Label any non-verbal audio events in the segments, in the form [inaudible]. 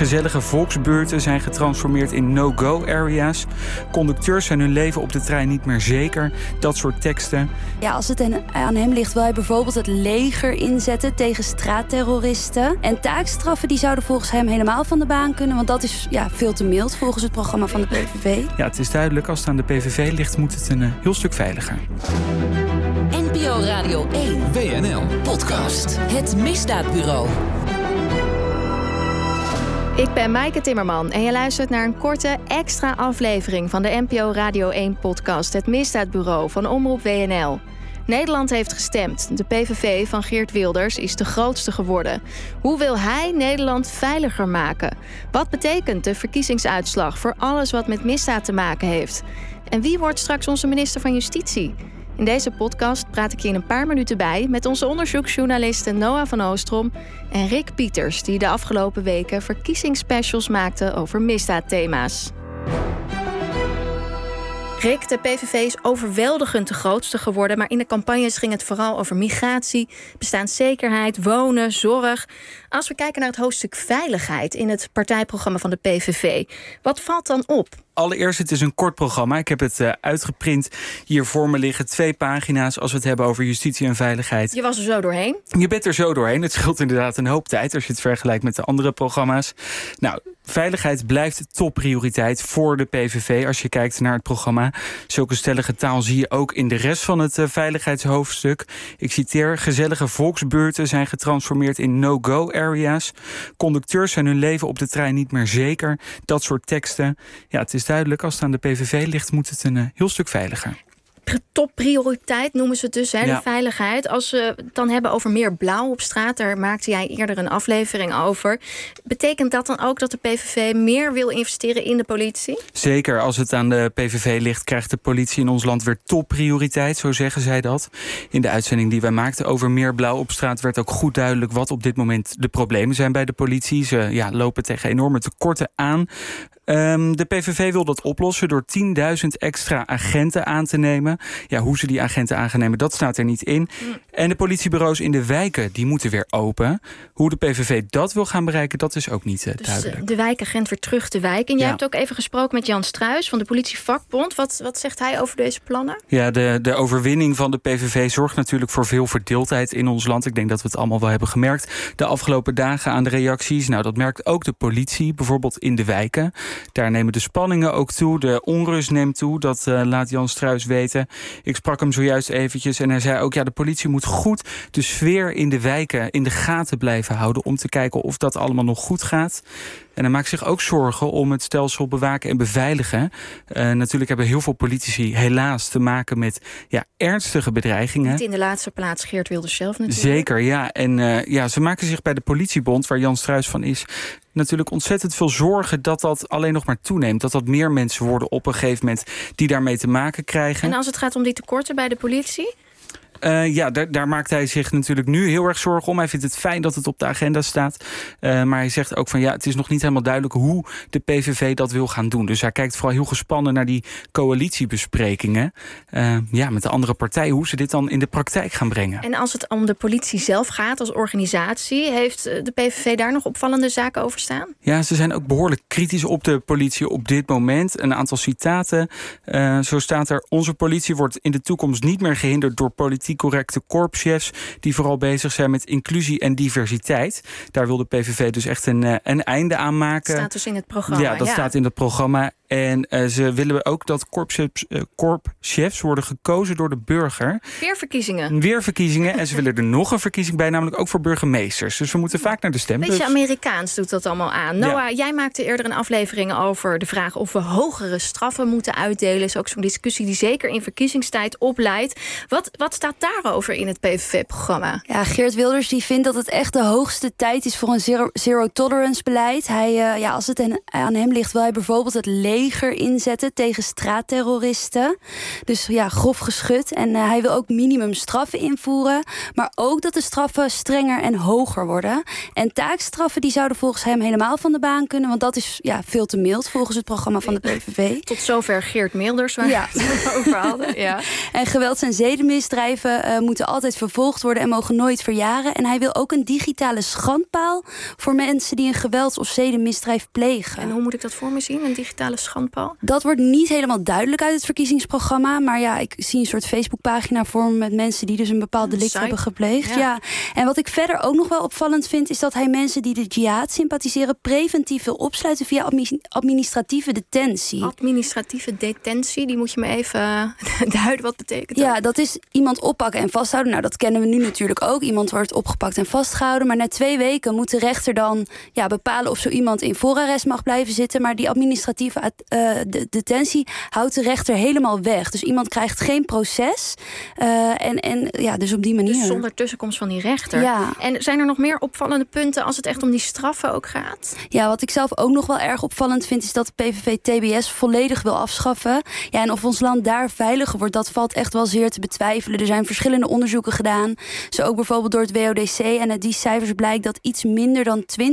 Gezellige volksbuurten zijn getransformeerd in no-go areas. Conducteurs zijn hun leven op de trein niet meer zeker. Dat soort teksten. Ja, als het aan hem ligt, wil hij bijvoorbeeld het leger inzetten tegen straatterroristen. En taakstraffen die zouden volgens hem helemaal van de baan kunnen, want dat is ja, veel te mild volgens het programma van de PVV. Ja, het is duidelijk, als het aan de PVV ligt, moet het een eh, heel stuk veiliger. NPO Radio 1. WNL. Podcast. Het Misdaadbureau. Ik ben Maaike Timmerman en je luistert naar een korte extra aflevering van de NPO Radio 1 podcast Het Misdaadbureau van Omroep WNL. Nederland heeft gestemd. De PVV van Geert Wilders is de grootste geworden. Hoe wil hij Nederland veiliger maken? Wat betekent de verkiezingsuitslag voor alles wat met misdaad te maken heeft? En wie wordt straks onze minister van Justitie? In deze podcast praat ik je in een paar minuten bij met onze onderzoeksjournalisten Noah van Oostrom en Rick Pieters, die de afgelopen weken verkiezingsspecials maakten over misdaadthema's. Rick, de PVV is overweldigend de grootste geworden, maar in de campagnes ging het vooral over migratie, bestaanszekerheid, wonen, zorg. Als we kijken naar het hoofdstuk veiligheid in het partijprogramma van de PVV, wat valt dan op? Allereerst, het is een kort programma. Ik heb het uh, uitgeprint hier voor me liggen. Twee pagina's als we het hebben over justitie en veiligheid. Je was er zo doorheen? Je bent er zo doorheen. Het scheelt inderdaad een hoop tijd als je het vergelijkt met de andere programma's. Nou, veiligheid blijft topprioriteit voor de PVV als je kijkt naar het programma. Zulke stellige taal zie je ook in de rest van het uh, veiligheidshoofdstuk. Ik citeer: gezellige volksbeurten zijn getransformeerd in no-go areas. Conducteurs zijn hun leven op de trein niet meer zeker. Dat soort teksten. Ja, het is duidelijk, als het aan de PVV ligt, moet het een uh, heel stuk veiliger topprioriteit noemen ze het dus, hè, de veiligheid. Als we het dan hebben over meer blauw op straat, daar maakte jij eerder een aflevering over. Betekent dat dan ook dat de PVV meer wil investeren in de politie? Zeker, als het aan de PVV ligt, krijgt de politie in ons land weer topprioriteit, zo zeggen zij dat. In de uitzending die wij maakten over meer blauw op straat werd ook goed duidelijk wat op dit moment de problemen zijn bij de politie. Ze ja, lopen tegen enorme tekorten aan. Um, de PVV wil dat oplossen door 10.000 extra agenten aan te nemen. Ja, hoe ze die agenten aangenemen, dat staat er niet in. Mm. En de politiebureaus in de wijken, die moeten weer open. Hoe de PVV dat wil gaan bereiken, dat is ook niet uh, dus duidelijk. de wijkagent weer terug te wijken. En jij hebt ook even gesproken met Jan Struis van de politievakbond. Wat, wat zegt hij over deze plannen? Ja, de, de overwinning van de PVV zorgt natuurlijk voor veel verdeeldheid in ons land. Ik denk dat we het allemaal wel hebben gemerkt de afgelopen dagen aan de reacties. Nou, dat merkt ook de politie, bijvoorbeeld in de wijken. Daar nemen de spanningen ook toe. De onrust neemt toe. Dat uh, laat Jan Struis weten. Ik sprak hem zojuist eventjes en hij zei ook... ja, de politie moet goed de sfeer in de wijken in de gaten blijven houden... om te kijken of dat allemaal nog goed gaat. En hij maakt zich ook zorgen om het stelsel bewaken en beveiligen. Uh, natuurlijk hebben heel veel politici helaas te maken met ja, ernstige bedreigingen. Niet in de laatste plaats Geert Wilders zelf natuurlijk. Zeker, ja. En uh, ja, ze maken zich bij de politiebond, waar Jan Struis van is natuurlijk ontzettend veel zorgen dat dat alleen nog maar toeneemt. Dat dat meer mensen worden op een gegeven moment die daarmee te maken krijgen. En als het gaat om die tekorten bij de politie? Uh, ja, daar, daar, maakt hij zich natuurlijk nu heel erg zorgen om. Hij vindt het fijn dat het op de agenda staat. Uh, maar hij zegt ook van ja, het is nog niet helemaal duidelijk hoe de PVV dat wil gaan doen. Dus hij kijkt vooral heel gespannen naar die coalitiebesprekingen. Uh, ja, met de andere partijen, hoe ze dit dan in de praktijk gaan brengen. En als het om de politie zelf gaat als organisatie, heeft de PVV daar nog opvallende zaken over staan? Ja, ze zijn ook behoorlijk kritisch op de politie op dit moment. Een aantal citaten. zo staat er: Onze politie wordt in de toekomst niet meer gehinderd door politiek correcte korpschefs... die vooral bezig zijn met inclusie en diversiteit. Daar wil de PVV dus echt een, eh, een einde aan maken. Dat staat dus in het programma. Ja, dat staat in het programma. En uh, ze willen ook dat korpschefs, uh, korpschefs worden gekozen door de burger. Weer verkiezingen. Weer verkiezingen. en ze willen er nog een verkiezing bij, namelijk ook voor burgemeesters. Dus we moeten vaak naar de stem. Beetje. Amerikaans doet dat allemaal aan. Noah, jij maakte eerder een aflevering over de vraag of we hogere straffen moeten uitdelen. Is ook zo'n discussie die zeker in verkiezingstijd opleidt. Wat, wat staat daarover in het PVV-programma? Ja, Geert Wilders die vindt dat het echt de hoogste tijd is voor een zero, zero tolerance beleid. Hij, uh, ja, als het aan hem ligt, wil hij bijvoorbeeld het leger inzetten tegen straatterroristen. Dus ja, grof geschut. En uh, hij wil ook minimumstraffen invoeren. Maar ook dat de straffen strenger en hoger worden. En taakstraffen die zouden volgens hem helemaal van de baan kunnen. Want dat is ja, veel te mild volgens het programma van de PVV. Tot zover Geert Milders, waar ja. het over hadden. Ja. [laughs] En gewelds- en zedenmisdrijven uh, moeten altijd vervolgd worden en mogen nooit verjaren. En hij wil ook een digitale schandpaal voor mensen die een gewelds- of zedenmisdrijf plegen. En hoe moet ik dat voor me zien, een digitale schandpaal? Dat wordt niet helemaal duidelijk uit het verkiezingsprogramma. Maar ja, ik zie een soort Facebookpagina vormen met mensen die dus een bepaald delict hebben gepleegd. Ja. En wat ik verder ook nog wel opvallend vind, is dat hij mensen die de jihad sympathiseren preventief wil opsluiten via administratieve detentie. Administratieve detentie, die moet je me even [laughs] duiden wat betekent. Dat? Ja, dat is iemand oppakken en vasthouden. Nou, dat kennen we nu natuurlijk ook. Iemand wordt opgepakt en vastgehouden. Maar na twee weken moet de rechter dan ja, bepalen of zo iemand in voorarrest mag blijven zitten. Maar die administratieve uh, detentie houdt de rechter helemaal weg. Dus iemand krijgt geen proces. Uh, en, en ja, dus op die manier. Dus zonder tussenkomst van die rechter. Ja. En zijn er nog meer opvallende punten als het echt om die straffen ook gaat? Ja, wat ik zelf ook nog wel erg opvallend vind, is dat de PVV TBS volledig wil afschaffen. Ja, en of ons land daar veiliger wordt, dat valt echt wel zeer te betwijfelen. Er zijn verschillende onderzoeken gedaan. Zo ook bijvoorbeeld door het WODC. En uit die cijfers blijkt dat iets minder dan 20%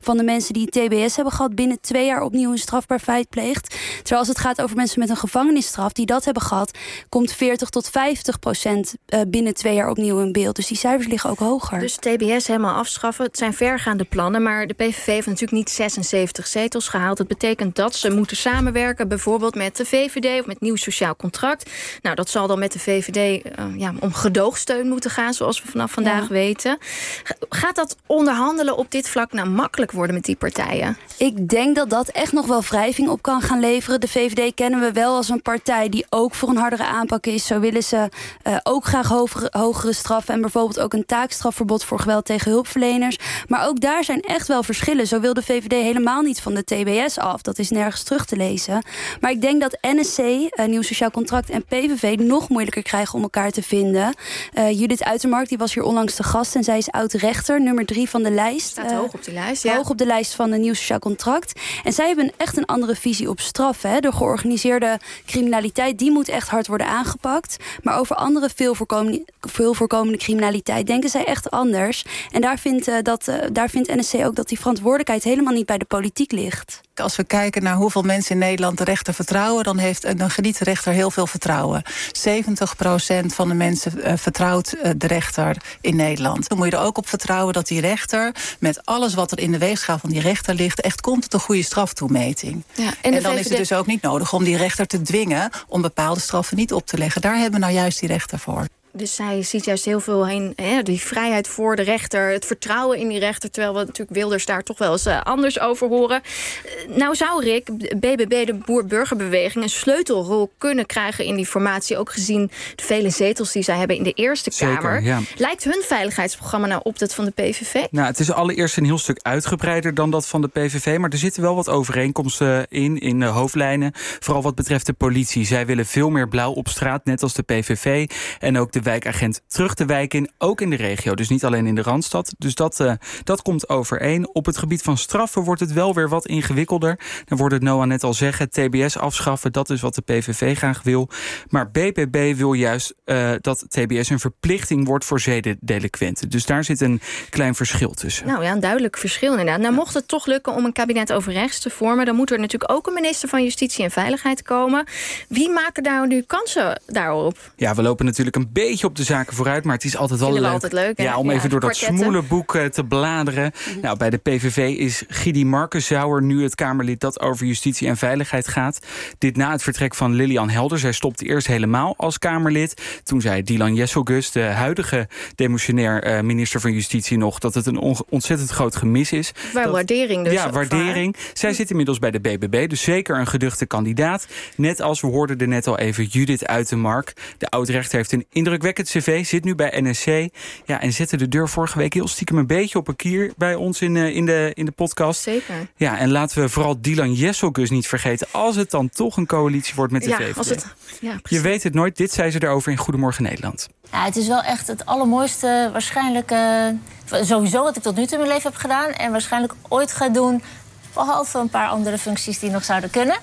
van de mensen die TBS hebben gehad, binnen twee jaar opnieuw een strafbaar feit pleegt. Terwijl als het gaat over mensen met een gevangenisstraf die dat hebben gehad, komt 40 tot 50 procent eh, binnen twee jaar opnieuw in beeld. Dus die cijfers liggen ook hoger. Dus TBS helemaal afschaffen. Het zijn vergaande plannen, maar de PVV heeft natuurlijk niet 76 zetels gehaald. Dat betekent dat ze moeten samenwerken, bijvoorbeeld met de VVD of met nieuw sociaal contract. Nou, dat zal dan met de VVD uh, eh, ja, om gedoogsteun moeten gaan, zoals we vanaf vandaag weten. Gaat dat onderhandelen op dit vlak nou makkelijk worden met die partijen? Ik denk dat dat echt nog wel wrijving op kan gaan leveren. De VVD kennen we wel als een partij die ook voor een hardere aanpak is. Zo willen ze uh, ook graag hogere, hogere straffen en bijvoorbeeld ook een taakstrafverbod voor geweld tegen hulpverleners. Maar ook daar zijn echt wel verschillen. Zo wil de VVD helemaal niet van de TBS af. Dat is nergens terug te lezen. Maar ik denk dat NSC, uh, Nieuw Sociaal Contract en PVV nog moeilijker krijgen om elkaar te vinden. Uh, Judith Uitermark die was hier onlangs de gast en zij is oud-rechter, nummer drie van de lijst. Staat hoog op die lijst, ja. Hoog op de lijst van een Nieuw Sociaal Contract. En zij hebben echt een andere visie op straf. Hè. De georganiseerde criminaliteit die moet echt hard worden aangepakt. Maar over andere veel voorkomende, veel voorkomende criminaliteit denken zij echt anders. En daar vindt, uh, dat, uh, daar vindt NSC ook dat die verantwoordelijkheid helemaal niet bij de politiek ligt. Als we kijken naar hoeveel mensen in Nederland de rechter vertrouwen, dan, heeft, dan geniet de rechter heel veel vertrouwen. 70 van de mensen uh, vertrouwt de rechter in Nederland. Dan moet je er ook op vertrouwen dat die rechter, met alles wat er in de weegschaal van die rechter ligt, echt komt tot een goede straftoemeting. Ja, en, en dan VVD... is het dus ook niet nodig om die rechter te dwingen om bepaalde straffen niet op te leggen. Daar hebben we nou juist die rechter voor. Dus zij ziet juist heel veel heen, hè, die vrijheid voor de rechter, het vertrouwen in die rechter. Terwijl we natuurlijk Wilders daar toch wel eens uh, anders over horen. Uh, nou zou Rick, BBB, de boer-burgerbeweging, een sleutelrol kunnen krijgen in die formatie. Ook gezien de vele zetels die zij hebben in de Eerste Zeker, Kamer. Ja. Lijkt hun veiligheidsprogramma nou op dat van de PVV? Nou, het is allereerst een heel stuk uitgebreider dan dat van de PVV. Maar er zitten wel wat overeenkomsten in, in de hoofdlijnen. Vooral wat betreft de politie. Zij willen veel meer blauw op straat, net als de PVV. En ook de de wijkagent terug de wijk in, ook in de regio. Dus niet alleen in de Randstad. Dus dat, uh, dat komt overeen. Op het gebied van straffen wordt het wel weer wat ingewikkelder. Dan wordt het Noah net al zeggen, TBS afschaffen, dat is wat de PVV graag wil. Maar BPB wil juist uh, dat TBS een verplichting wordt voor zedendelinquenten. Dus daar zit een klein verschil tussen. Nou ja, een duidelijk verschil inderdaad. Nou, mocht het toch lukken om een kabinet overrechts te vormen, dan moet er natuurlijk ook een minister van Justitie en Veiligheid komen. Wie maken daar nu kansen daarop? Ja, we lopen natuurlijk een beetje beetje op de zaken vooruit, maar het is altijd wel leuk. Altijd leuk ja, om ja, even door dat smoele boek uh, te bladeren. Mm-hmm. Nou, bij de PVV is Gidi Markenzauer nu het Kamerlid dat over justitie en veiligheid gaat. Dit na het vertrek van Lilian Helder. Zij stopte eerst helemaal als Kamerlid. Toen zei Dylan Jesselgus, de huidige demissionair uh, minister van Justitie, nog dat het een ontzettend groot gemis is. Waar dat, waardering dus. Ja, waardering. Zij zit inmiddels bij de BBB, dus zeker een geduchte kandidaat. Net als we hoorden er net al even Judith Uitenmark. De oud-rechter heeft een indruk indrukwekkend cv, zit nu bij NSC. Ja, en zette de deur vorige week heel stiekem een beetje op een kier bij ons in, uh, in, de, in de podcast. Zeker. Ja, en laten we vooral Dylan Jesselgus niet vergeten. Als het dan toch een coalitie wordt met de ja, VVD. Als het, ja, Je weet het nooit. Dit zei ze erover in Goedemorgen Nederland. Ja, het is wel echt het allermooiste, waarschijnlijk... Uh, sowieso wat ik tot nu toe in mijn leven heb gedaan... en waarschijnlijk ooit ga doen Behalve een paar andere functies die nog zouden kunnen.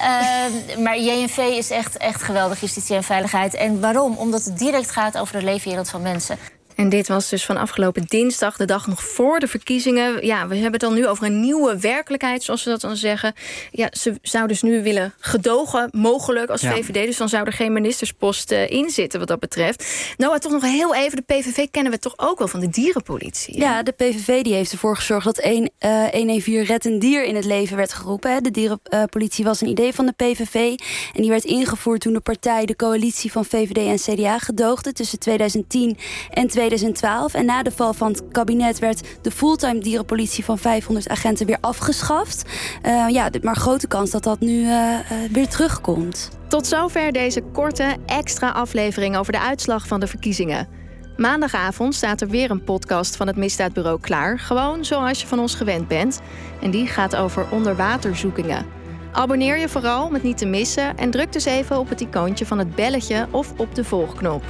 Uh, maar JNV is echt, echt geweldig, justitie en veiligheid. En waarom? Omdat het direct gaat over de leefwereld van mensen. En dit was dus van afgelopen dinsdag, de dag nog voor de verkiezingen. Ja, we hebben het dan nu over een nieuwe werkelijkheid, zoals ze dat dan zeggen. Ja, ze zou dus nu willen gedogen, mogelijk als VVD. Dus dan zou er geen ministerspost uh, in zitten wat dat betreft. Nou, toch nog heel even, de PVV kennen we toch ook wel van de dierenpolitie. Ja, de PVV die heeft ervoor gezorgd dat 1, uh, 114 Red een Dier in het leven werd geroepen. Hè. De dierenpolitie was een idee van de PVV. En die werd ingevoerd toen de partij de coalitie van VVD en CDA gedoogde tussen 2010 en 2020. 2012. En na de val van het kabinet werd de fulltime dierenpolitie van 500 agenten weer afgeschaft. Uh, ja, maar grote kans dat dat nu uh, uh, weer terugkomt. Tot zover deze korte extra aflevering over de uitslag van de verkiezingen. Maandagavond staat er weer een podcast van het Misdaadbureau klaar. Gewoon zoals je van ons gewend bent. En die gaat over onderwaterzoekingen. Abonneer je vooral om het niet te missen en druk dus even op het icoontje van het belletje of op de volgknop.